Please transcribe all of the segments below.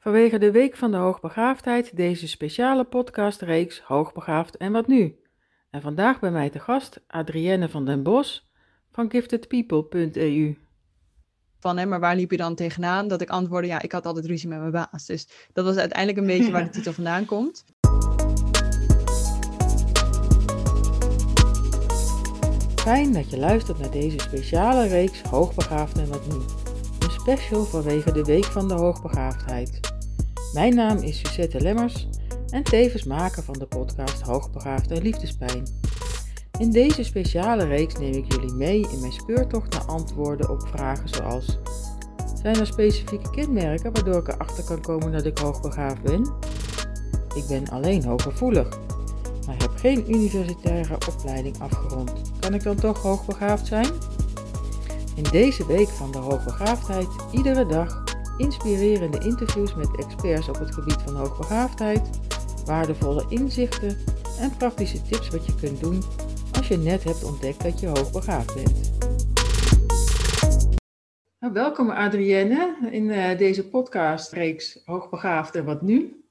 Vanwege de Week van de Hoogbegaafdheid deze speciale podcastreeks Hoogbegaafd en wat nu? En vandaag bij mij te gast Adrienne van den Bos van giftedpeople.eu. Van, hè, maar waar liep je dan tegenaan? Dat ik antwoordde, ja, ik had altijd ruzie met mijn baas. Dus dat was uiteindelijk een beetje waar de titel vandaan komt. Fijn dat je luistert naar deze speciale reeks Hoogbegaafd en wat nu? Special vanwege de Week van de Hoogbegaafdheid. Mijn naam is Suzette Lemmers en tevens maker van de podcast Hoogbegaafd en Liefdespijn. In deze speciale reeks neem ik jullie mee in mijn speurtocht naar antwoorden op vragen zoals: Zijn er specifieke kenmerken waardoor ik erachter kan komen dat ik hoogbegaafd ben? Ik ben alleen hooggevoelig, maar heb geen universitaire opleiding afgerond. Kan ik dan toch hoogbegaafd zijn? In deze week van de hoogbegaafdheid iedere dag inspirerende interviews met experts op het gebied van hoogbegaafdheid, waardevolle inzichten en praktische tips wat je kunt doen als je net hebt ontdekt dat je hoogbegaafd bent. Nou, welkom Adrienne in uh, deze podcastreeks Hoogbegaafd en wat nu?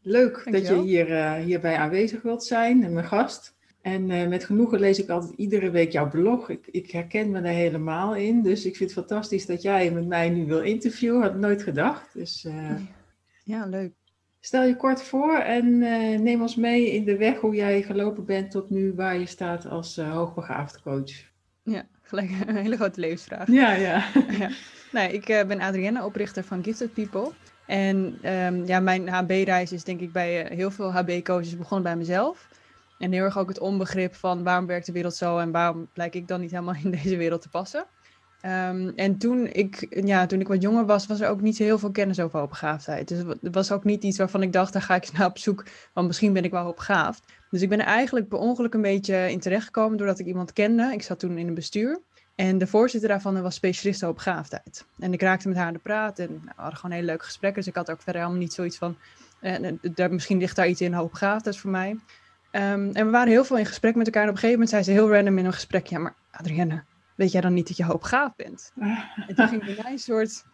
Leuk dat je hier, uh, hierbij aanwezig wilt zijn en mijn gast. En uh, met genoegen lees ik altijd iedere week jouw blog. Ik, ik, herken me er helemaal in. Dus ik vind het fantastisch dat jij met mij nu wil interviewen. Had ik nooit gedacht. Dus, uh, ja, leuk. Stel je kort voor en uh, neem ons mee in de weg hoe jij gelopen bent tot nu waar je staat als hoogbegaafde coach. Ja, gelijk een hele grote levensvraag. Ja, ja. ja. Nee, ik ben Adrienne, oprichter van Gifted People. En um, ja, mijn HB-reis is denk ik bij heel veel HB-coaches begonnen bij mezelf. En heel erg ook het onbegrip van waarom werkt de wereld zo en waarom lijk ik dan niet helemaal in deze wereld te passen. Um, en toen ik, ja, toen ik wat jonger was, was er ook niet heel veel kennis over hoogbegaafdheid. Dus het was ook niet iets waarvan ik dacht, daar ga ik naar op zoek, want misschien ben ik wel hoogbegaafd. Dus ik ben eigenlijk per ongeluk een beetje in terechtgekomen doordat ik iemand kende. Ik zat toen in een bestuur. En de voorzitter daarvan was specialist hoogbegaafdheid. En ik raakte met haar aan de praat en nou, we hadden gewoon hele leuke gesprekken. Dus ik had ook verder helemaal niet zoiets van, eh, daar, misschien ligt daar iets in hoogbegaafdheid voor mij. Um, en we waren heel veel in gesprek met elkaar. En op een gegeven moment zei ze heel random in een gesprek: Ja, maar Adrienne, weet jij dan niet dat je hoopgaaf bent? en toen ging bij mij een soort,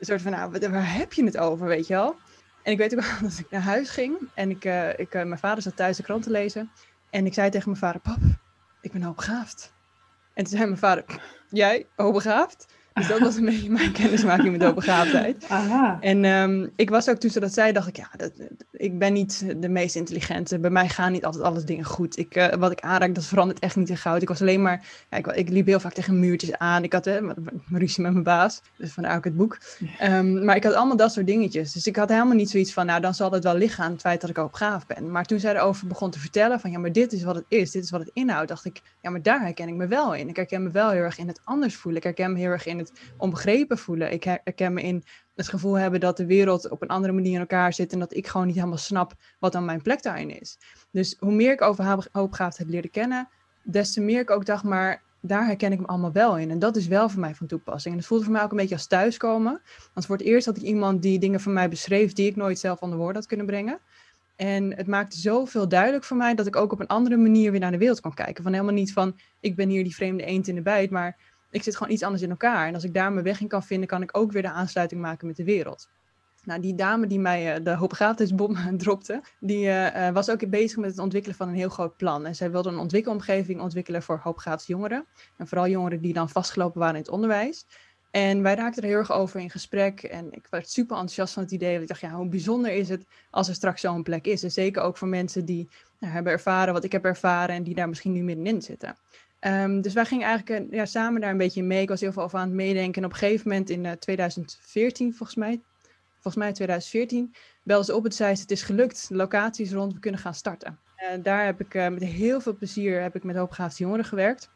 soort van: Nou, waar heb je het over, weet je wel? En ik weet ook wel dat ik naar huis ging. En ik, uh, ik, uh, mijn vader zat thuis de krant te lezen. En ik zei tegen mijn vader: Pap, ik ben hoogbegaafd. En toen zei mijn vader: Jij, hoogbegaafd? Dus dat was een beetje mijn kennismaking met hoogbegaafdheid. Aha. En um, ik was ook toen ze dat zei, dacht ik, ja, dat, ik ben niet de meest intelligente. Bij mij gaan niet altijd alles dingen goed. Ik, uh, wat ik aanraak, dat verandert echt niet in goud. Ik was alleen maar, ja, ik, ik, liep heel vaak tegen muurtjes aan. Ik had ruzie met mijn baas, dus vandaar ook het boek. Um, maar ik had allemaal dat soort dingetjes. Dus ik had helemaal niet zoiets van, nou, dan zal het wel liggen aan het feit dat ik hoogbegaafd ben. Maar toen zij erover begon te vertellen van, ja, maar dit is wat het is. Dit is wat het inhoudt. Dacht ik, ja, maar daar herken ik me wel in. Ik herken me wel heel erg in het anders voelen. Ik herken me heel erg in het onbegrepen voelen. Ik herken me in het gevoel hebben dat de wereld op een andere manier in elkaar zit en dat ik gewoon niet helemaal snap wat dan mijn plek daarin is. Dus hoe meer ik over hoopbegaafdheid leerde kennen, des te meer ik ook dacht, maar daar herken ik me allemaal wel in. En dat is wel voor mij van toepassing. En het voelde voor mij ook een beetje als thuiskomen. Want voor het eerst had ik iemand die dingen voor mij beschreef die ik nooit zelf onder woorden had kunnen brengen. En het maakte zoveel duidelijk voor mij dat ik ook op een andere manier weer naar de wereld kon kijken. Van helemaal niet van, ik ben hier die vreemde eend in de bijt, maar ik zit gewoon iets anders in elkaar. En als ik daar mijn weg in kan vinden, kan ik ook weer de aansluiting maken met de wereld. Nou, die dame die mij uh, de hoogbegaafdheidsbom dropte, die uh, was ook bezig met het ontwikkelen van een heel groot plan. En zij wilde een ontwikkelomgeving ontwikkelen voor hoogbegaafde jongeren. En vooral jongeren die dan vastgelopen waren in het onderwijs. En wij raakten er heel erg over in gesprek. En ik werd super enthousiast van het idee. Want ik dacht, ja, hoe bijzonder is het als er straks zo'n plek is. En zeker ook voor mensen die nou, hebben ervaren wat ik heb ervaren en die daar misschien nu middenin zitten. Um, dus wij gingen eigenlijk ja, samen daar een beetje mee. Ik was heel veel over aan het meedenken. En op een gegeven moment in uh, 2014, volgens mij, volgens mij 2014, belde ze op en zei ze, het is gelukt, de locatie is rond, we kunnen gaan starten. Uh, daar heb ik uh, met heel veel plezier heb ik met hoopbegaafde jongeren gewerkt.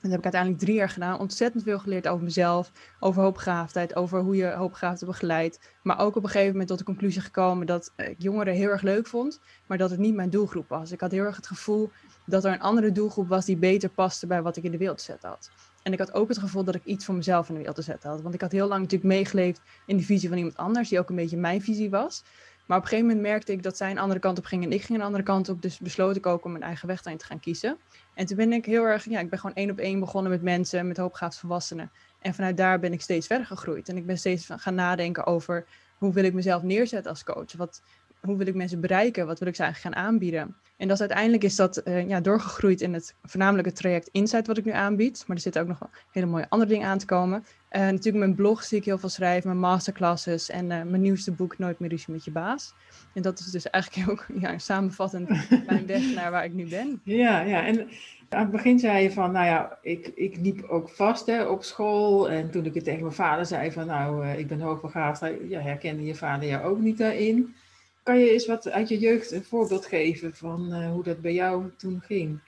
En dat heb ik uiteindelijk drie jaar gedaan. Ontzettend veel geleerd over mezelf, over hoopbegaafdheid, over hoe je hoopbegaafden begeleidt. Maar ook op een gegeven moment tot de conclusie gekomen dat ik jongeren heel erg leuk vond, maar dat het niet mijn doelgroep was. Ik had heel erg het gevoel dat er een andere doelgroep was die beter paste bij wat ik in de wereld zetten had. En ik had ook het gevoel dat ik iets voor mezelf in de wereld te zetten had. Want ik had heel lang natuurlijk meegeleefd in de visie van iemand anders, die ook een beetje mijn visie was. Maar op een gegeven moment merkte ik dat zij een andere kant op ging en ik ging een andere kant op. Dus besloot ik ook om mijn eigen weg daarin te gaan kiezen. En toen ben ik heel erg, ja, ik ben gewoon één op één begonnen met mensen, met hoopgaafd volwassenen. En vanuit daar ben ik steeds verder gegroeid. En ik ben steeds gaan nadenken over hoe wil ik mezelf neerzetten als coach? Wat, hoe wil ik mensen bereiken? Wat wil ik ze eigenlijk gaan aanbieden? En dat is uiteindelijk is dat uh, ja, doorgegroeid in het voornamelijk het traject Insight wat ik nu aanbied. Maar er zitten ook nog hele mooie andere dingen aan te komen. Uh, natuurlijk mijn blog zie ik heel veel schrijven, mijn masterclasses en uh, mijn nieuwste boek Nooit meer ruzie met je baas. En dat is dus eigenlijk ook ja, samenvattend mijn weg naar waar ik nu ben. Ja, ja. en aan het begin zei je van, nou ja, ik, ik liep ook vast hè, op school. En toen ik het tegen mijn vader zei van, nou, ik ben hoogbegaafd, ja, herkende je vader jou ook niet daarin. Kan je eens wat uit je jeugd een voorbeeld geven van uh, hoe dat bij jou toen ging?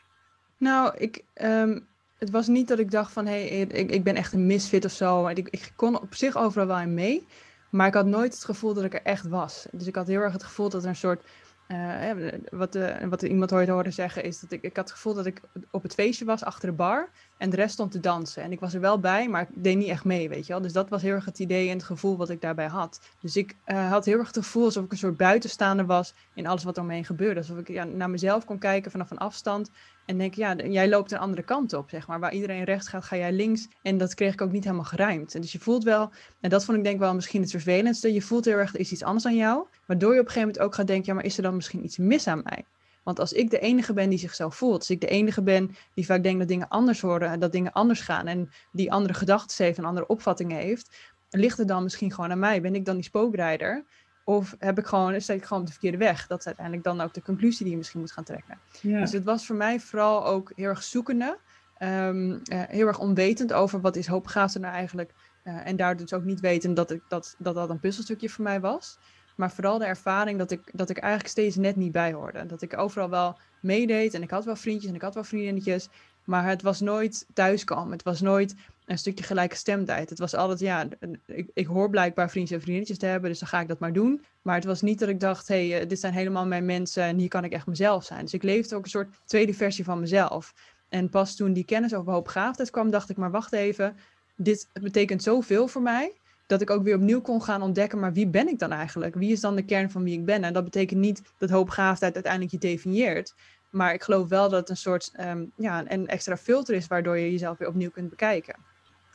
Nou, ik, um, het was niet dat ik dacht van hé, hey, ik, ik ben echt een misfit of zo. Ik, ik kon op zich overal wel in mee. Maar ik had nooit het gevoel dat ik er echt was. Dus ik had heel erg het gevoel dat er een soort uh, wat, uh, wat iemand ooit hoorde zeggen is dat ik, ik had het gevoel dat ik op het feestje was achter de bar en de rest stond te dansen. En ik was er wel bij, maar ik deed niet echt mee, weet je wel. Dus dat was heel erg het idee en het gevoel wat ik daarbij had. Dus ik uh, had heel erg het gevoel alsof ik een soort buitenstaander was in alles wat er omheen gebeurde. Alsof ik ja, naar mezelf kon kijken vanaf een afstand en denk, ja, jij loopt een andere kant op, zeg maar. Waar iedereen rechts gaat, ga jij links. En dat kreeg ik ook niet helemaal geruimd. En dus je voelt wel, en dat vond ik denk wel misschien het vervelendste. Je voelt heel erg, er is iets anders aan jou. Waardoor je op een gegeven moment ook gaat denken, ja, maar is er dan misschien iets mis aan mij? Want als ik de enige ben die zichzelf voelt, als ik de enige ben die vaak denkt dat dingen anders worden en dat dingen anders gaan en die andere gedachten heeft en andere opvattingen heeft, ligt het dan misschien gewoon aan mij? Ben ik dan die spookrijder? Of heb ik gewoon, sta ik gewoon op de verkeerde weg? Dat is uiteindelijk dan ook de conclusie die je misschien moet gaan trekken. Ja. Dus het was voor mij vooral ook heel erg zoekende. Um, uh, heel erg onwetend over wat is hoopbegaafde nou eigenlijk. Uh, en daar dus ook niet weten dat, ik, dat, dat dat een puzzelstukje voor mij was. Maar vooral de ervaring dat ik, dat ik eigenlijk steeds net niet bij hoorde. Dat ik overal wel meedeed en ik had wel vriendjes en ik had wel vriendinnetjes. Maar het was nooit thuiskomen. Het was nooit een stukje gelijke stemtijd. Het was altijd, ja, ik, ik hoor blijkbaar vriendjes en vriendinnetjes te hebben, dus dan ga ik dat maar doen. Maar het was niet dat ik dacht, hé, hey, eh, dit zijn helemaal mijn mensen en hier kan ik echt mezelf zijn. Dus ik leefde ook een soort tweede versie van mezelf. En pas toen die kennis over hoopbegaafdheid kwam, dacht ik, maar wacht even, dit betekent zoveel voor mij, dat ik ook weer opnieuw kon gaan ontdekken, maar wie ben ik dan eigenlijk? Wie is dan de kern van wie ik ben? En dat betekent niet dat hoopbegaafdheid uiteindelijk je definieert, maar ik geloof wel dat het een soort um, ja, een extra filter is waardoor je jezelf weer opnieuw kunt bekijken.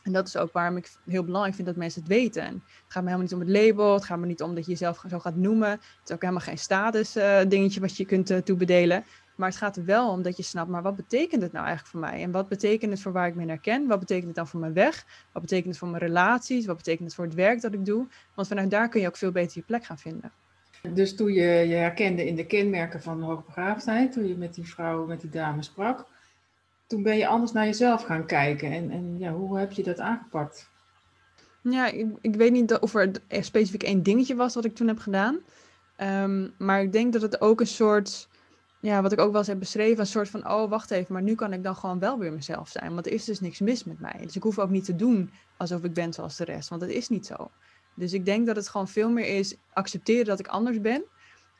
En dat is ook waarom ik heel belangrijk vind dat mensen het weten. En het gaat me helemaal niet om het label, het gaat me niet om dat je jezelf zo gaat noemen. Het is ook helemaal geen status uh, dingetje wat je kunt uh, toebedelen. Maar het gaat er wel om dat je snapt, maar wat betekent het nou eigenlijk voor mij? En wat betekent het voor waar ik me herken? Wat betekent het dan voor mijn weg? Wat betekent het voor mijn relaties? Wat betekent het voor het werk dat ik doe? Want vanuit daar kun je ook veel beter je plek gaan vinden. Dus toen je je herkende in de kenmerken van hoogbegaafdheid, toen je met die vrouw, met die dame sprak, toen ben je anders naar jezelf gaan kijken. En, en ja, hoe heb je dat aangepakt? Ja, ik, ik weet niet of er specifiek één dingetje was wat ik toen heb gedaan. Um, maar ik denk dat het ook een soort, ja, wat ik ook wel eens heb beschreven, een soort van, oh wacht even, maar nu kan ik dan gewoon wel weer mezelf zijn. Want er is dus niks mis met mij. Dus ik hoef ook niet te doen alsof ik ben zoals de rest, want dat is niet zo. Dus ik denk dat het gewoon veel meer is accepteren dat ik anders ben.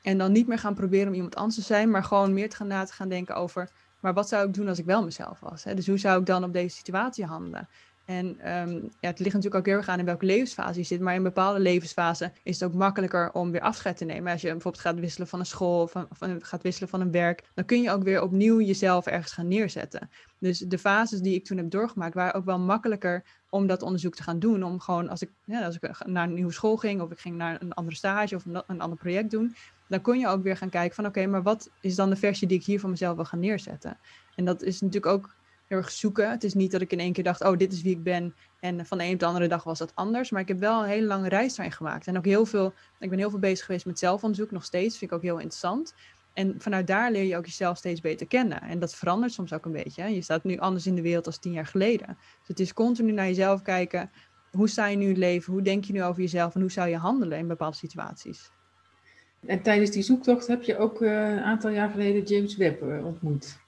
En dan niet meer gaan proberen om iemand anders te zijn, maar gewoon meer te gaan na te gaan denken over, maar wat zou ik doen als ik wel mezelf was? Hè? Dus hoe zou ik dan op deze situatie handelen? En um, ja, het ligt natuurlijk ook heel erg aan in welke levensfase je zit. Maar in bepaalde levensfase is het ook makkelijker om weer afscheid te nemen. Als je bijvoorbeeld gaat wisselen van een school of, gaat wisselen van een werk, dan kun je ook weer opnieuw jezelf ergens gaan neerzetten. Dus de fases die ik toen heb doorgemaakt waren ook wel makkelijker om dat onderzoek te gaan doen. Om gewoon als ik, ja, als ik naar een nieuwe school ging of ik ging naar een andere stage of een, ander project doen, dan kon je ook weer gaan kijken van oké, maar wat is dan de versie die ik hier voor mezelf wil gaan neerzetten? En dat is natuurlijk ook heel erg zoeken. Het is niet dat ik in één keer dacht, oh, dit is wie ik ben. En van de een op de andere dag was dat anders. Maar ik heb wel een hele lange reis daarin gemaakt. En ook heel veel, ik ben heel veel bezig geweest met zelfonderzoek, nog steeds. Vind ik ook heel interessant. En vanuit daar leer je ook jezelf steeds beter kennen. En dat verandert soms ook een beetje. Hè? Je staat nu anders in de wereld als tien jaar geleden. Dus het is continu naar jezelf kijken. Hoe sta je nu in het leven? Hoe denk je nu over jezelf? En hoe zou je handelen in bepaalde situaties? En tijdens die zoektocht heb je ook uh, een aantal jaar geleden James Webb uh, ontmoet.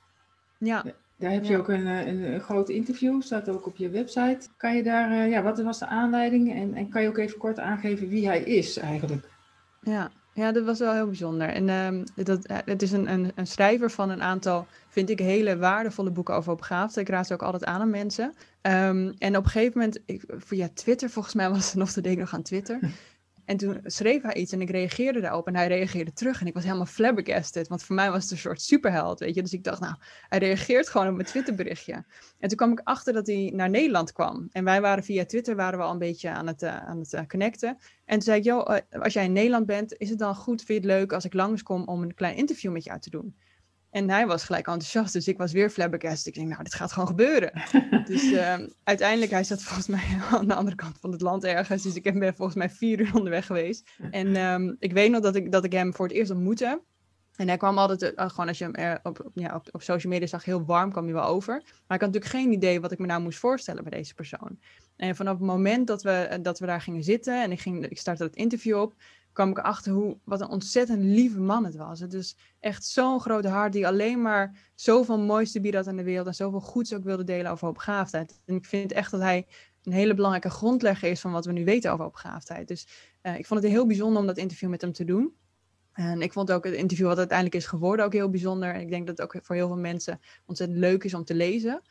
Ja. Daar heb je ook een, eh, een, een, groot interview, staat ook op je website. Kan je daar, uh, ja, wat was de aanleiding en, en kan je ook even kort aangeven wie hij is eigenlijk? Ja, ja dat was wel heel bijzonder. En uh, dat, het is een, een, een, schrijver van een aantal, vind ik, hele waardevolle boeken over opgaafd. Ik raad ze ook altijd aan aan mensen. Um, en op een gegeven moment, ik, via Twitter, volgens mij was het nog te denken nog aan Twitter. En toen schreef hij iets en ik reageerde daarop en hij reageerde terug. En ik was helemaal flabbergasted, want voor mij was het een soort superheld, weet je. Dus ik dacht, nou, hij reageert gewoon op mijn Twitterberichtje. En toen kwam ik achter dat hij naar Nederland kwam. En wij waren via Twitter waren we al een beetje aan het, uh, aan het uh, connecten. En toen zei ik, joh, uh, als jij in Nederland bent, is het dan goed, vind je het leuk als ik langskom om een klein interview met jou te doen? En hij was gelijk enthousiast, dus ik was weer flabbergasted. Ik denk, nou, dit gaat gewoon gebeuren. dus uh, uiteindelijk, hij zat volgens mij aan de andere kant van het land ergens. Dus ik ben volgens mij vier uur onderweg geweest. En um, ik weet nog dat ik, dat ik hem voor het eerst ontmoette. En hij kwam altijd, uh, gewoon als je hem er op, op, ja, op, op, social media zag, heel warm kwam hij wel over. Maar ik had natuurlijk geen idee wat ik me nou moest voorstellen bij deze persoon. En vanaf het moment dat we, dat we daar gingen zitten en ik, ging, ik startte het interview op, kwam ik erachter hoe, wat een ontzettend lieve man het was. Het is echt zo'n grote hart die alleen maar zoveel moois te bieden had aan de wereld en zoveel goeds ook wilde delen over hoogbegaafdheid. En ik vind echt dat hij een hele belangrijke grondlegger is van wat we nu weten over hoogbegaafdheid. Dus uh, ik vond het heel bijzonder om dat interview met hem te doen. En ik vond ook het interview wat uiteindelijk is geworden ook heel bijzonder. En ik denk dat het ook voor heel veel mensen ontzettend leuk is om te lezen.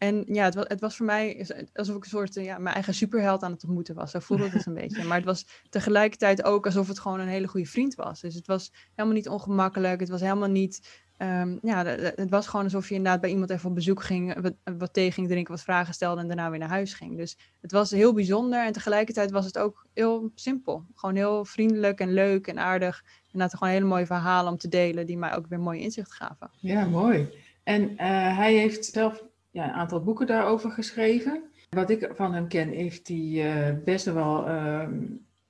En ja, het was, het was voor mij alsof ik een soort ja, mijn eigen superheld aan het ontmoeten was. Zo voelde het een beetje. Maar het was tegelijkertijd ook alsof het gewoon een hele goede vriend was. Dus het was helemaal niet ongemakkelijk. Het was helemaal niet. Um, ja, het was gewoon alsof je inderdaad bij iemand even op bezoek ging, wat, wat thee ging drinken, wat vragen stelde en daarna weer naar huis ging. Dus het was heel bijzonder en tegelijkertijd was het ook heel simpel. Gewoon heel vriendelijk en leuk en aardig. En had gewoon hele mooie verhalen om te delen die mij ook weer mooi inzicht gaven. Ja, mooi. En uh, hij heeft zelf ja, een aantal boeken daarover geschreven. Wat ik van hem ken, heeft hij uh, best wel uh,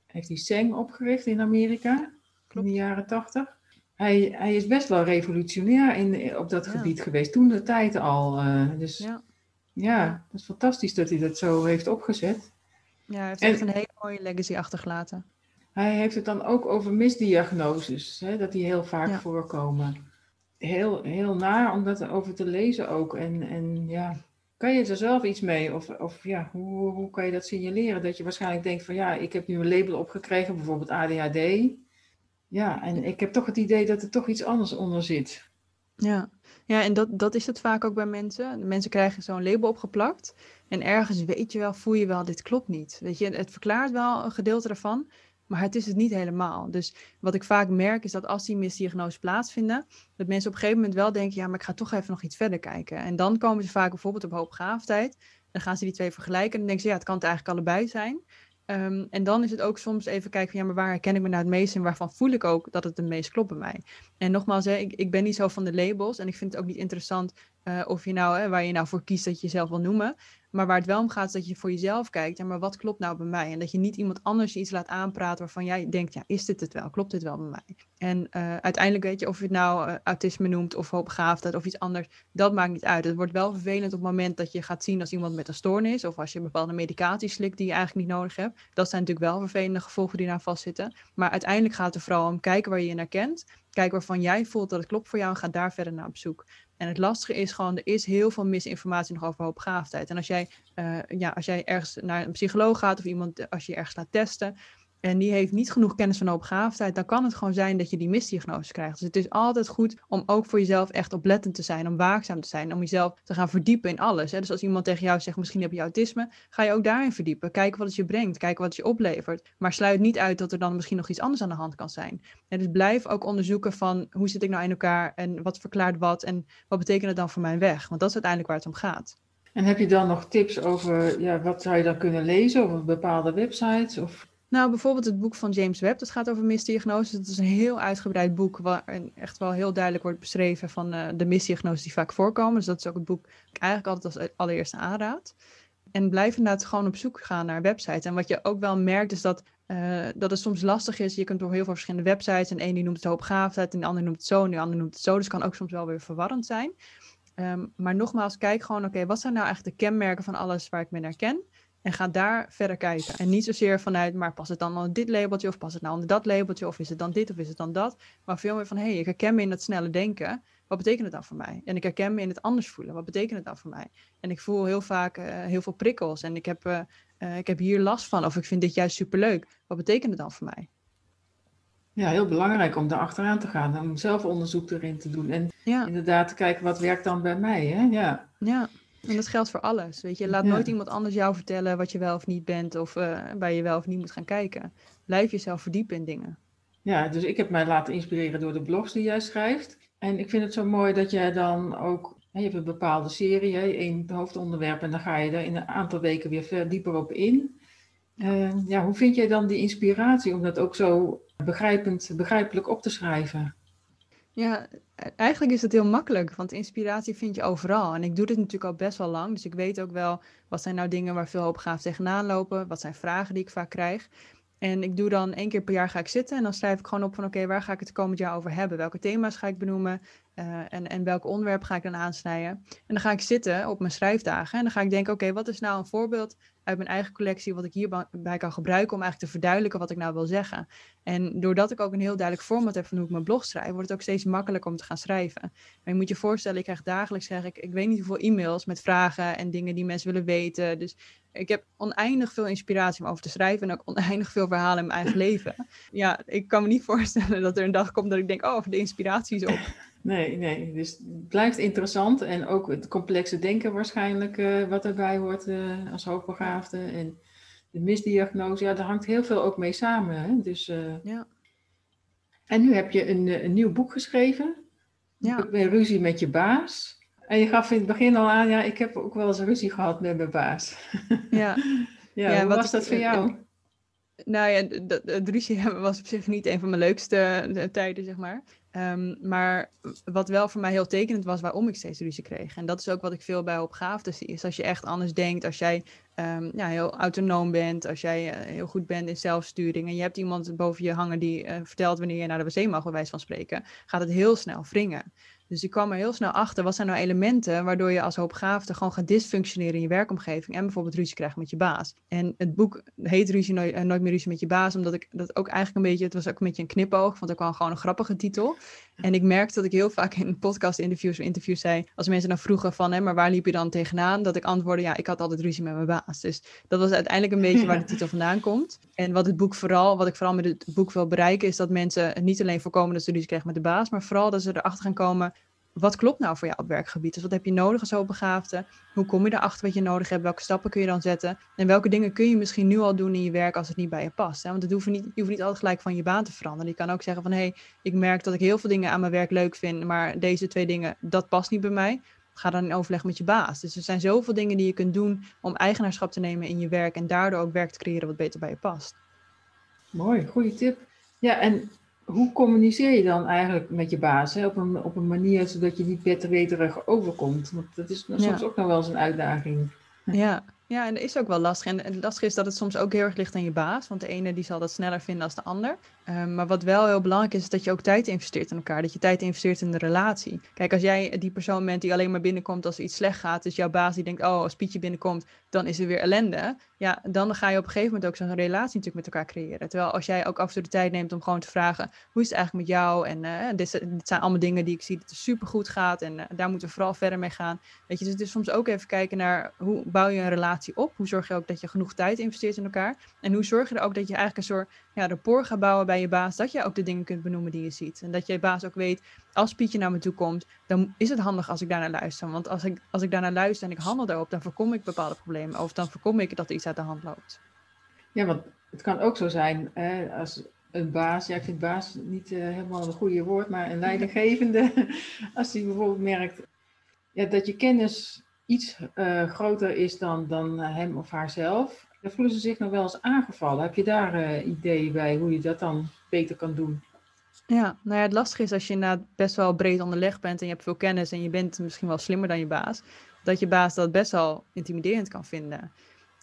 heeft hij Seng opgericht in Amerika Klopt. in de jaren tachtig. Hij, hij is best wel revolutionair in, op dat ja. gebied geweest, toen de tijd al. Uh, dus ja. ja, dat is fantastisch dat hij dat zo heeft opgezet. Ja, hij heeft en, echt een hele mooie legacy achtergelaten. Hij heeft het dan ook over misdiagnoses, hè, dat die heel vaak ja. voorkomen heel, heel naar om dat over te lezen ook. En, en ja, kan je er zelf iets mee? Of, of ja, hoe, hoe kan je dat signaleren? Dat je waarschijnlijk denkt van ja, ik heb nu een label opgekregen, bijvoorbeeld ADHD. Ja, en ik heb toch het idee dat er toch iets anders onder zit. Ja, ja en dat, dat is het vaak ook bij mensen. Mensen krijgen zo'n label opgeplakt. En ergens weet je wel, voel je wel, dit klopt niet. Weet je, het verklaart wel een gedeelte ervan. Maar het is het niet helemaal. Dus wat ik vaak merk is dat als die misdiagnoses plaatsvinden, dat mensen op een gegeven moment wel denken, ja, maar ik ga toch even nog iets verder kijken. En dan komen ze vaak bijvoorbeeld op hoogbegaafdheid. Dan gaan ze die twee vergelijken en dan denken ze, ja, het kan het eigenlijk allebei zijn. Um, en dan is het ook soms even kijken van ja, maar waar herken ik me nou het meest en waarvan voel ik ook dat het het meest klopt bij mij. En nogmaals, ik, ik ben niet zo van de labels en ik vind het ook niet interessant uh, of je nou, hè, waar je nou voor kiest dat je jezelf wil noemen. Maar waar het wel om gaat is dat je voor jezelf kijkt, ja, maar wat klopt nou bij mij? En dat je niet iemand anders iets laat aanpraten waarvan jij denkt, ja, is dit het wel? Klopt dit wel bij mij? En uh, uiteindelijk weet je, of je het nou uh, autisme noemt of hoogbegaafdheid of iets anders, dat maakt niet uit. Het wordt wel vervelend op het moment dat je gaat zien als iemand met een stoornis of als je bepaalde medicatie slikt die je eigenlijk niet nodig hebt. Dat zijn natuurlijk wel vervelende gevolgen die daar vastzitten. Maar uiteindelijk gaat het er vooral om kijken waar je je naar kent. Kijken waarvan jij voelt dat het klopt voor jou en ga daar verder naar op zoek. En het lastige is gewoon, er is heel veel misinformatie nog over hoogbegaafdheid. En als jij, uh, ja, als jij ergens naar een psycholoog gaat of iemand, als je ergens laat testen, en die heeft niet genoeg kennis van hoogbegaafdheid, dan kan het gewoon zijn dat je die misdiagnose krijgt. Dus het is altijd goed om ook voor jezelf echt oplettend te zijn, om waakzaam te zijn, om jezelf te gaan verdiepen in alles. Hè? Dus als iemand tegen jou zegt, misschien heb je autisme, ga je ook daarin verdiepen. Kijken wat het je brengt, kijken wat het je oplevert. Maar sluit niet uit dat er dan misschien nog iets anders aan de hand kan zijn. En dus blijf ook onderzoeken van, hoe zit ik nou in elkaar en wat verklaart wat en wat betekent het dan voor mijn weg? Want dat is uiteindelijk waar het om gaat. En heb je dan nog tips over, ja, wat zou je dan kunnen lezen over bepaalde websites? Of... Nou, bijvoorbeeld het boek van James Webb, dat gaat over misdiagnoses. Het is een heel uitgebreid boek waarin echt wel heel duidelijk wordt beschreven van uh, de misdiagnoses die vaak voorkomen. Dus dat is ook het boek dat ik eigenlijk altijd als allereerste aanraad. En blijf inderdaad gewoon op zoek gaan naar websites. En wat je ook wel merkt is dat, uh, dat het soms lastig is. Je kunt door heel veel verschillende websites. En één die noemt het hoopgaafheid en de ander noemt het zo en de ander noemt het zo. Dus het kan ook soms wel weer verwarrend zijn. Um, maar nogmaals, kijk gewoon, oké, wat zijn nou eigenlijk de kenmerken van alles waar ik me naar ken? En ga daar verder kijken. En niet zozeer vanuit, maar past het dan onder dit labeltje of past het nou onder dat labeltje of is het dan dit of is het dan dat. Maar veel meer van, hé, hey, ik herken me in dat snelle denken. Wat betekent het dan voor mij? En ik herken me in het anders voelen. Wat betekent het dan voor mij? En ik voel heel vaak uh, heel veel prikkels en ik heb, uh, uh, ik heb hier last van of ik vind dit juist superleuk. Wat betekent het dan voor mij? Ja, heel belangrijk om daar achteraan te gaan. Om zelf onderzoek erin te doen. En ja. inderdaad te kijken wat werkt dan bij mij. Hè? Ja. ja, en dat geldt voor alles. Weet je, laat ja. nooit iemand anders jou vertellen wat je wel of niet bent of uh, waar je wel of niet moet gaan kijken. blijf jezelf verdiepen in dingen. Ja, dus ik heb mij laten inspireren door de blogs die jij schrijft. En ik vind het zo mooi dat jij dan ook, je hebt een bepaalde serie, één hoofdonderwerp, en dan ga je er in een aantal weken weer ver dieper op in. Uh, ja, hoe vind jij dan die inspiratie om dat ook zo begrijpend, begrijpelijk op te schrijven? Ja, eigenlijk is het heel makkelijk, want inspiratie vind je overal. En ik doe dit natuurlijk al best wel lang, dus ik weet ook wel wat zijn nou dingen waar veel hoopgaaf tegenaan lopen, wat zijn vragen die ik vaak krijg. En ik doe dan één keer per jaar ga ik zitten en dan schrijf ik gewoon op van oké, waar ga ik het komend jaar over hebben? Welke thema's ga ik benoemen? Uh, en, en welk onderwerp ga ik dan aansnijden? En dan ga ik zitten op mijn schrijfdagen en dan ga ik denken, oké, wat is nou een voorbeeld uit mijn eigen collectie wat ik hierbij kan gebruiken om eigenlijk te verduidelijken wat ik nou wil zeggen. En doordat ik ook een heel duidelijk format heb van hoe ik mijn blog schrijf, wordt het ook steeds makkelijker om te gaan schrijven. Maar je moet je voorstellen, ik krijg dagelijks, zeg ik, ik weet niet hoeveel e-mails met vragen en dingen die mensen willen weten. Dus ik heb oneindig veel inspiratie om over te schrijven en ook oneindig veel verhalen in mijn eigen leven. Ja, ik kan me niet voorstellen dat er een dag komt dat ik denk, oh, de inspiratie is op. Nee, nee. Dus het blijft interessant. En ook het complexe denken waarschijnlijk uh, wat erbij hoort uh, als hoogbegaafde. En de misdiagnose, ja, daar hangt heel veel ook mee samen. Hè? Dus, uh... ja. En nu heb je een, een nieuw boek geschreven. Ja. Ik ben ruzie met je baas. En je gaf in het begin al aan, ja, ik heb ook wel eens ruzie gehad met mijn baas. Ja. ja, ja, hoe was dat voor jou? Nou ja, het ruzie hebben was op zich niet een van mijn leukste tijden, zeg maar. Um, maar wat wel voor mij heel tekenend was waarom ik steeds ruzie kreeg. En dat is ook wat ik veel bij opgaafden zie. Is als je echt anders denkt, als jij um, ja, heel autonoom bent, als jij uh, heel goed bent in zelfsturing en je hebt iemand boven je hangen die uh, vertelt wanneer je naar de wc mag, bij wijze van spreken, gaat het heel snel wringen. Dus ik kwam er heel snel achter, wat zijn nou elementen waardoor je als hoopgaafde gewoon gaat dysfunctioneren in je werkomgeving en bijvoorbeeld ruzie krijgt met je baas. En het boek heet Ruzie nooit, uh, nooit meer ruzie met je baas, omdat ik dat ook eigenlijk een beetje, het was ook een beetje een knipoog, want ik kwam gewoon een grappige titel. En ik merkte dat ik heel vaak in podcast-interviews of interviews zei, als mensen dan vroegen van, hè, maar waar liep je dan tegenaan? Dat ik antwoordde, ja, ik had altijd ruzie met mijn baas. Dus dat was uiteindelijk een beetje waar de titel vandaan komt. En wat het boek vooral, wat ik vooral met het boek wil bereiken, is dat mensen niet alleen voorkomen dat ze ruzie krijgen met de baas, maar vooral dat ze erachter gaan komen, wat klopt nou voor jou op werkgebied? Dus wat heb je nodig als hoogbegaafde? Hoe kom je erachter wat je nodig hebt? Welke stappen kun je dan zetten? En welke dingen kun je misschien nu al doen in je werk als het niet bij je past? Hè? Want het hoeft niet, je hoeft niet altijd gelijk van je baan te veranderen. Je kan ook zeggen van, hé, hey, ik merk dat ik heel veel dingen aan mijn werk leuk vind, maar deze twee dingen, dat past niet bij mij. Ga dan in overleg met je baas. Dus er zijn zoveel dingen die je kunt doen om eigenaarschap te nemen in je werk en daardoor ook werk te creëren wat beter bij je past. Mooi, goede tip. Ja, en hoe communiceer je dan eigenlijk met je baas? Hè? Op, een, op een manier zodat je niet betterweterig overkomt. Want dat is soms ook nog wel eens een uitdaging. Ja, ja, en dat is ook wel lastig. En het lastige is dat het soms ook heel erg ligt aan je baas. Want de ene die zal dat sneller vinden als de ander. Ehm, maar wat wel heel belangrijk is, is dat je ook tijd investeert in elkaar. Dat je tijd investeert in de relatie. Kijk, als jij die persoon bent die alleen maar binnenkomt als er iets slecht gaat. Dus jouw baas die denkt, oh, als Pietje binnenkomt, dan is er weer ellende. Ja, dan ga je op een gegeven moment ook zo'n relatie natuurlijk met elkaar creëren. Terwijl als jij ook af en toe de tijd neemt om gewoon te vragen, hoe is het eigenlijk met jou? En uh, dit, zijn allemaal dingen die ik zie dat het supergoed gaat. En uh, daar moeten we vooral verder mee gaan. Weet je, dus het is soms ook even kijken naar hoe bouw je een relatie op? Hoe zorg je ook dat je genoeg tijd investeert in elkaar? En hoe zorg je er ook dat je eigenlijk een soort ja, rapport gaat bouwen bij je baas, dat je ook de dingen kunt benoemen die je ziet. En dat je baas ook weet, als Pietje naar me toe komt, dan is het handig als ik daarnaar luister. Want als ik, als ik daarnaar luister en ik handel daarop, dan voorkom ik bepaalde problemen. Of dan voorkom ik dat er iets uit de hand loopt. Ja, want het kan ook zo zijn, hè, als een baas, ja, ik vind baas niet uh, helemaal een goede woord, maar een leidinggevende, als die bijvoorbeeld merkt ja, dat je kennis iets uh, groter is dan, dan hem of haarzelf, dan voelen ze zich nog wel eens aangevallen. Heb je daar uh, ideeën bij hoe je dat dan beter kan doen? Ja, nou ja, het lastige is als je inderdaad best wel breed onderlegd bent en je hebt veel kennis en je bent misschien wel slimmer dan je baas, dat je baas dat best wel intimiderend kan vinden.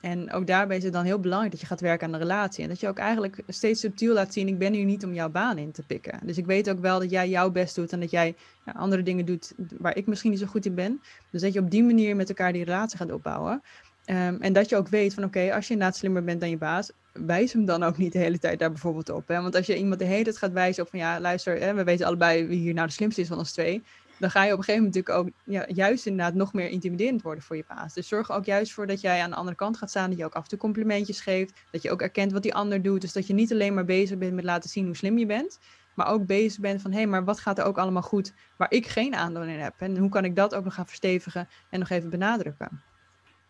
En ook daarbij is het dan heel belangrijk dat je gaat werken aan de relatie. En dat je ook eigenlijk steeds subtiel laat zien, ik ben hier niet om jouw baan in te pikken. Dus ik weet ook wel dat jij jouw best doet en dat jij ja, andere dingen doet waar ik misschien niet zo goed in ben. Dus dat je op die manier met elkaar die relatie gaat opbouwen. Um, en dat je ook weet van oké, als je inderdaad slimmer bent dan je baas, wijs hem dan ook niet de hele tijd daar bijvoorbeeld op. Hè? Want als je iemand de hele tijd gaat wijzen op van ja, luister, hè, we weten allebei wie hier nou de slimste is van ons twee. Dan ga je op een gegeven moment natuurlijk ook ja, juist inderdaad nog meer intimiderend worden voor je baas. Dus zorg er ook juist voor dat jij aan de andere kant gaat staan. Dat je ook af en toe complimentjes geeft. Dat je ook erkent wat die ander doet. Dus dat je niet alleen maar bezig bent met laten zien hoe slim je bent. Maar ook bezig bent van hé, hey, maar wat gaat er ook allemaal goed waar ik geen aandeel in heb? En hoe kan ik dat ook nog gaan verstevigen en nog even benadrukken?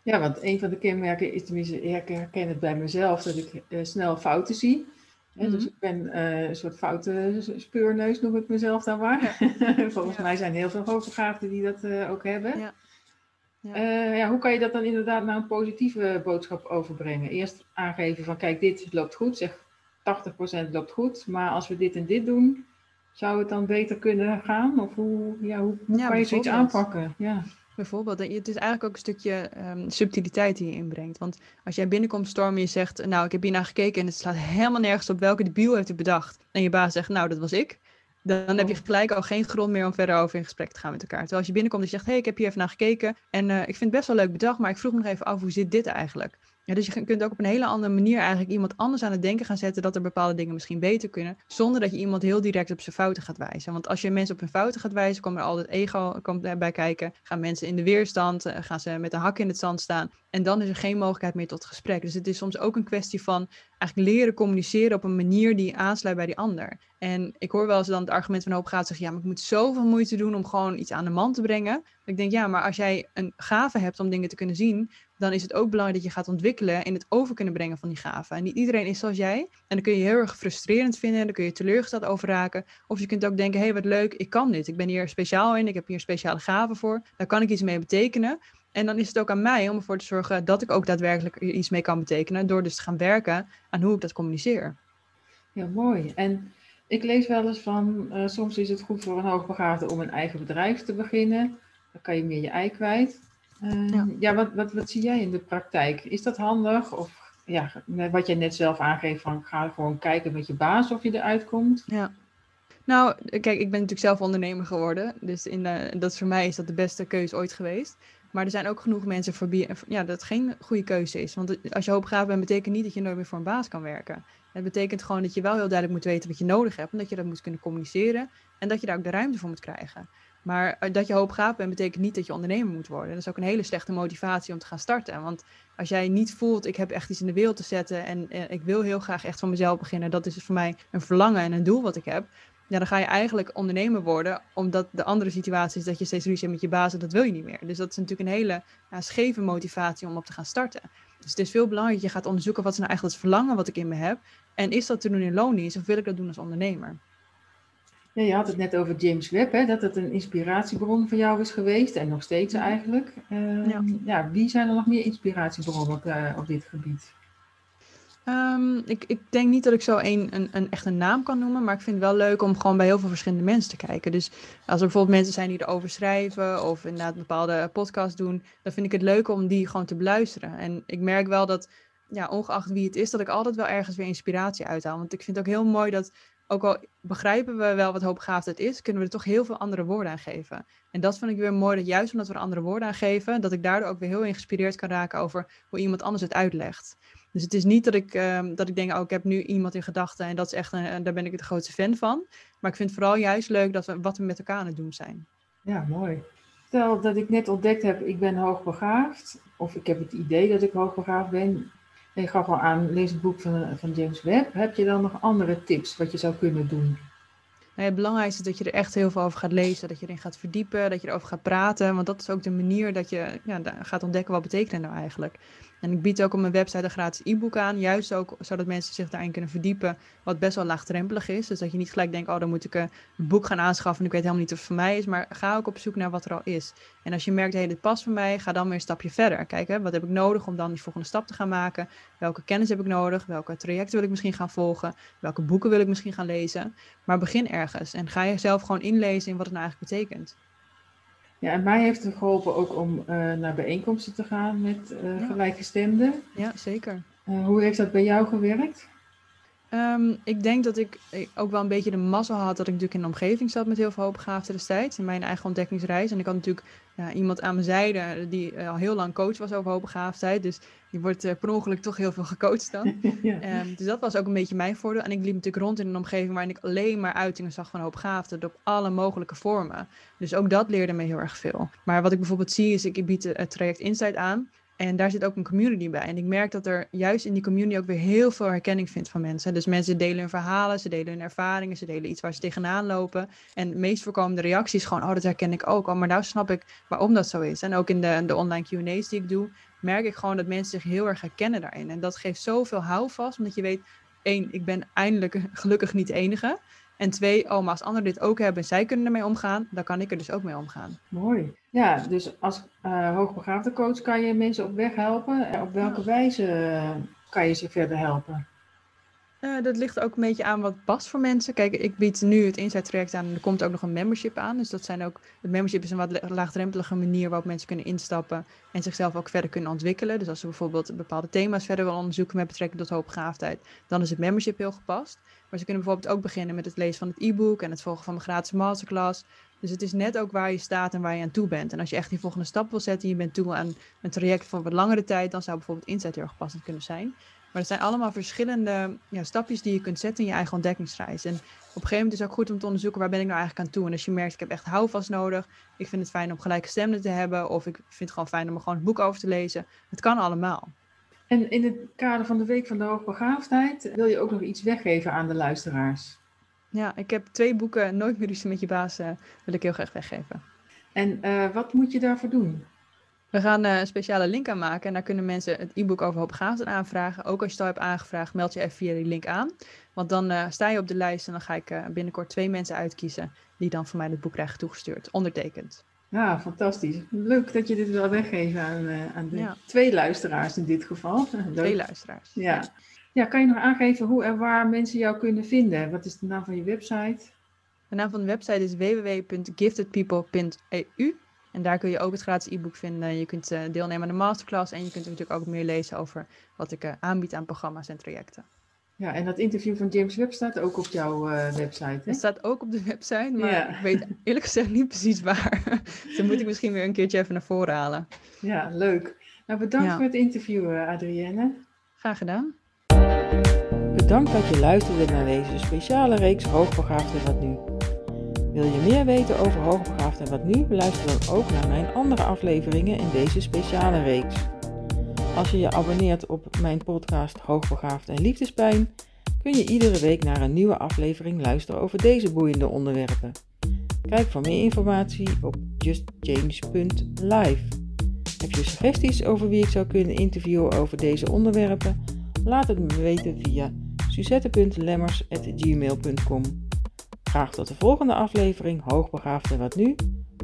Ja, want een van de kenmerken is tenminste, ik herken het bij mezelf, dat ik uh, snel fouten zie. Dus Mhm. ik ben eh, een soort foute speurneus, noem ik mezelf dan maar. Volgens Ja. mij zijn heel veel hoogbegaafden die dat eh, ook hebben. Ja. Ja. Eh, ja, hoe kan je dat dan inderdaad naar een positieve boodschap overbrengen? Eerst aangeven van kijk, dit loopt goed. Zeg 80% loopt goed. Maar als we dit en dit doen, zou het dan beter kunnen gaan? Of hoe, ja, hoe, hoe kan je zoiets aanpakken? Ja. Bijvoorbeeld, het is eigenlijk ook een stukje ehm, subtiliteit die je inbrengt. Want als jij binnenkomt stormen en je zegt, nou, ik heb hier naar gekeken en het slaat helemaal nergens op welke debiel heeft het bedacht. En je baas zegt, nou, dat was ik. Dan heb je Oh. gelijk al geen grond meer om verder over in gesprek te gaan met elkaar. Terwijl als je binnenkomt en je zegt, hé, hey, ik heb hier even naar gekeken en eh, ik vind het best wel leuk bedacht, maar ik vroeg me nog even af, hoe zit dit eigenlijk? Ja, dus je kunt ook op een hele andere manier eigenlijk iemand anders aan het denken gaan zetten dat er bepaalde dingen misschien beter kunnen, zonder dat je iemand heel direct op zijn fouten gaat wijzen. Want als je mensen op hun fouten gaat wijzen, komt er altijd ego komt erbij kijken, gaan mensen in de weerstand, eh, gaan ze met een hak in het zand staan en dan is er geen mogelijkheid meer tot gesprek. Dus het is soms ook een kwestie van eigenlijk leren communiceren op een manier die aansluit bij die ander. En ik hoor wel eens dan het argument van hoop gaat zeggen, ja, maar ik moet zoveel moeite doen om gewoon iets aan de man te brengen. Ik denk, ja, maar als jij een gave hebt om dingen te kunnen zien, dan is het ook belangrijk dat je gaat ontwikkelen in het over kunnen brengen van die gave. En niet iedereen is zoals jij. En dan kun je heel erg frustrerend vinden, dan kun je teleurgesteld over raken. Of je kunt ook denken, hé, hey, wat leuk, ik kan dit. Ik ben hier speciaal in, ik heb hier speciale gave voor. Daar kan ik iets mee betekenen. En dan is het ook aan mij om ervoor te zorgen dat ik ook daadwerkelijk er iets mee kan betekenen. Door dus te gaan werken aan hoe ik dat communiceer. ja, mooi. En ik lees wel eens van, eh, soms is het goed voor een hoogbegaafde om een eigen bedrijf te beginnen. Dan kan je meer je ei kwijt. Eh, Ja. ja, wat, wat, wat zie jij in de praktijk? Is dat handig? Of ja, wat jij net zelf aangeeft van ga gewoon kijken met je baas of je eruit komt. Ja. Nou, kijk, ik ben natuurlijk zelf ondernemer geworden. Dus in dat is voor mij is dat de beste keuze ooit geweest. Maar er zijn ook genoeg mensen voor wie ja, dat geen goede keuze is. Want als je hoogbegaafd bent, betekent niet dat je nooit meer voor een baas kan werken. Het betekent gewoon dat je wel heel duidelijk moet weten wat je nodig hebt. En dat je dat moet kunnen communiceren. En dat je daar ook de ruimte voor moet krijgen. Maar eh, dat je hoogbegaafd bent, betekent niet dat je ondernemer moet worden. Dat is ook een hele slechte motivatie om te gaan starten. Want als jij niet voelt, ik heb echt iets in de wereld te zetten. En eh, ik wil heel graag echt van mezelf beginnen. Dat is dus voor mij een verlangen en een doel wat ik heb ja, dan ga je eigenlijk ondernemer worden, omdat de andere situatie is dat je steeds ruzie hebt met je baas en dat wil je niet meer. Dus dat is natuurlijk een hele ja, scheve motivatie om op te gaan starten. Dus het is veel belangrijker dat je gaat onderzoeken wat is nou eigenlijk het verlangen wat ik in me heb. En is dat te doen in loondienst of wil ik dat doen als ondernemer? Ja, je had het net over James Webb, hè, dat het een inspiratiebron voor jou is geweest en nog steeds eigenlijk. Eh, Ja. ja. wie zijn er nog meer inspiratiebronnen op, eh, op dit gebied? Ehm, ik, ik denk niet dat ik zo een, een, een echt een naam kan noemen, maar ik vind het wel leuk om gewoon bij heel veel verschillende mensen te kijken. Dus als er bijvoorbeeld mensen zijn die erover schrijven of inderdaad een bepaalde podcast doen, dan vind ik het leuk om die gewoon te beluisteren. En ik merk wel dat, ja, ongeacht wie het is, dat ik altijd wel ergens weer inspiratie uithaal. Want ik vind het ook heel mooi dat, ook al begrijpen we wel wat hoopbegaafdheid is, kunnen we er toch heel veel andere woorden aan geven. En dat vind ik weer mooi, dat juist omdat we er andere woorden aan geven, dat ik daardoor ook weer heel geïnspireerd kan raken over hoe iemand anders het uitlegt. Dus het is niet dat ik, ehm, dat ik denk, oh, ik heb nu iemand in gedachten en dat is echt een, daar ben ik de grootste fan van. Maar ik vind het vooral juist leuk dat we wat we met elkaar aan het doen zijn. Ja, mooi. Stel dat ik net ontdekt heb, ik ben hoogbegaafd, of ik heb het idee dat ik hoogbegaafd ben. Je gaf al aan, lees het boek van, van James Webb. Heb je dan nog andere tips wat je zou kunnen doen? Nou, het belangrijkste is dat je er echt heel veel over gaat lezen, dat je erin gaat verdiepen, dat je erover gaat praten. Want dat is ook de manier dat je ja, gaat ontdekken wat betekent het nou eigenlijk. En ik bied ook op mijn website een gratis e-book aan, juist ook zodat mensen zich daarin kunnen verdiepen, wat best wel laagdrempelig is. Dus dat je niet gelijk denkt, oh dan moet ik eh, een boek gaan aanschaffen en ik weet helemaal niet of het voor mij is. Maar ga ook op zoek naar wat er al is. En als je merkt, hé, hey, dit past voor mij, ga dan weer een stapje verder. Kijk, wat heb ik nodig om dan die volgende stap te gaan maken? Welke kennis heb ik nodig? Welke trajecten wil ik misschien gaan volgen? Welke boeken wil ik misschien gaan lezen? Maar begin ergens en ga jezelf gewoon inlezen in wat het nou eigenlijk betekent. Ja, en mij heeft het geholpen ook om eh, naar bijeenkomsten te gaan met eh, Ja. gelijkgestemden. Ja, zeker. Eh, hoe heeft dat bij jou gewerkt? Ehm, ik denk dat ik ook wel een beetje de mazzel had dat ik natuurlijk in een omgeving zat met heel veel hoopbegaafden destijds. In mijn eigen ontdekkingsreis. En ik had natuurlijk ja, iemand aan mijn zijde die eh, al heel lang coach was over hoopbegaafdheid. Dus die wordt eh, per ongeluk toch heel veel gecoacht dan. ja. Ehm, dus dat was ook een beetje mijn voordeel. En ik liep natuurlijk rond in een omgeving waarin ik alleen maar uitingen zag van hoopbegaafden. Op alle mogelijke vormen. Dus ook dat leerde me heel erg veel. Maar wat ik bijvoorbeeld zie is, ik bied het traject Insight aan. En daar zit ook een community bij. En ik merk dat er juist in die community ook weer heel veel herkenning vindt van mensen. Dus mensen delen hun verhalen, ze delen hun ervaringen, ze delen iets waar ze tegenaan lopen. En meest voorkomende reactie is gewoon, oh dat herken ik ook. Oh, maar nou snap ik waarom dat zo is. En ook in de, de online Q&A's die ik doe, merk ik gewoon dat mensen zich heel erg herkennen daarin. En dat geeft zoveel houvast, omdat je weet, één, ik ben eindelijk gelukkig niet de enige. En twee, oh, maar als anderen dit ook hebben en zij kunnen ermee omgaan, dan kan ik er dus ook mee omgaan. Mooi. Ja, dus als uh, hoogbegaafde coach kan je mensen op weg helpen. Op welke wijze eh, kan je ze verder helpen? Uh, dat ligt ook een beetje aan wat past voor mensen. Kijk, ik bied nu het Insight traject aan en er komt ook nog een membership aan. Dus dat zijn ook, het membership is een wat laagdrempelige manier waarop mensen kunnen instappen en zichzelf ook verder kunnen ontwikkelen. Dus als ze bijvoorbeeld bepaalde thema's verder willen onderzoeken met betrekking tot hoogbegaafdheid, dan is het membership heel gepast. Maar ze kunnen bijvoorbeeld ook beginnen met het lezen van het e-book en het volgen van mijn gratis masterclass. Dus het is net ook waar je staat en waar je aan toe bent. En als je echt die volgende stap wil zetten en je bent toe aan een traject voor wat langere tijd, dan zou bijvoorbeeld Insight heel gepast kunnen zijn. Maar het zijn allemaal verschillende ja, stapjes die je kunt zetten in je eigen ontdekkingsreis. En op een gegeven moment is het ook goed om te onderzoeken waar ben ik nou eigenlijk aan toe. En als je merkt, ik heb echt houvast nodig. Ik vind het fijn om gelijke stemmen te hebben. Of ik vind het gewoon fijn om er gewoon het boek over te lezen. Het kan allemaal. En in het kader van de Week van de Hoogbegaafdheid wil je ook nog iets weggeven aan de luisteraars. Ja, ik heb twee boeken, Nooit meer met je baas, uh, wil ik heel graag weggeven. En uh, wat moet je daarvoor doen? We gaan uh, een speciale link aanmaken en daar kunnen mensen het e-book over hoogbegaafdheid aanvragen. Ook als je het al hebt aangevraagd, meld je even via die link aan. Want dan sta je op de lijst en dan ga ik binnenkort twee mensen uitkiezen die dan voor mij het boek krijgen toegestuurd, ondertekend. Ja, fantastisch. Leuk dat je dit wil weggeven aan, aan de twee luisteraars in dit geval. Leuk. Twee luisteraars. Ja. ja. kan je nog aangeven hoe en waar mensen jou kunnen vinden? Wat is de naam van je website? De naam van de website is www.giftedpeople.eu. En daar kun je ook het gratis e-book vinden. Je kunt deelnemen aan de masterclass en je kunt natuurlijk ook meer lezen over wat ik aanbied aan programma's en trajecten. Ja, en dat interview van James Webb staat ook op jouw uh, website. Hè? Het staat ook op de website, maar ik weet eerlijk gezegd niet precies waar. dus dan moet ik misschien weer een keertje even naar voren halen. Ja, leuk. Nou, bedankt voor het interview, Adrienne. Graag gedaan. Bedankt dat je luisterde naar deze speciale reeks Hoogbegaafd en Wat Nu. Wil je meer weten over Hoogbegaafd en Wat Nu? Luister dan ook naar mijn andere afleveringen in deze speciale reeks. Als je je abonneert op mijn podcast Hoogbegaafd en Liefdespijn, kun je iedere week naar een nieuwe aflevering luisteren over deze boeiende onderwerpen. Kijk voor meer informatie op justjames.live. Heb je suggesties over wie ik zou kunnen interviewen over deze onderwerpen? Laat het me weten via suzette.lemmers.gmail.com Graag tot de volgende aflevering Hoogbegaafd en wat nu?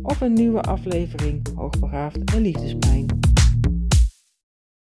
Of een nieuwe aflevering Hoogbegaafd en Liefdespijn.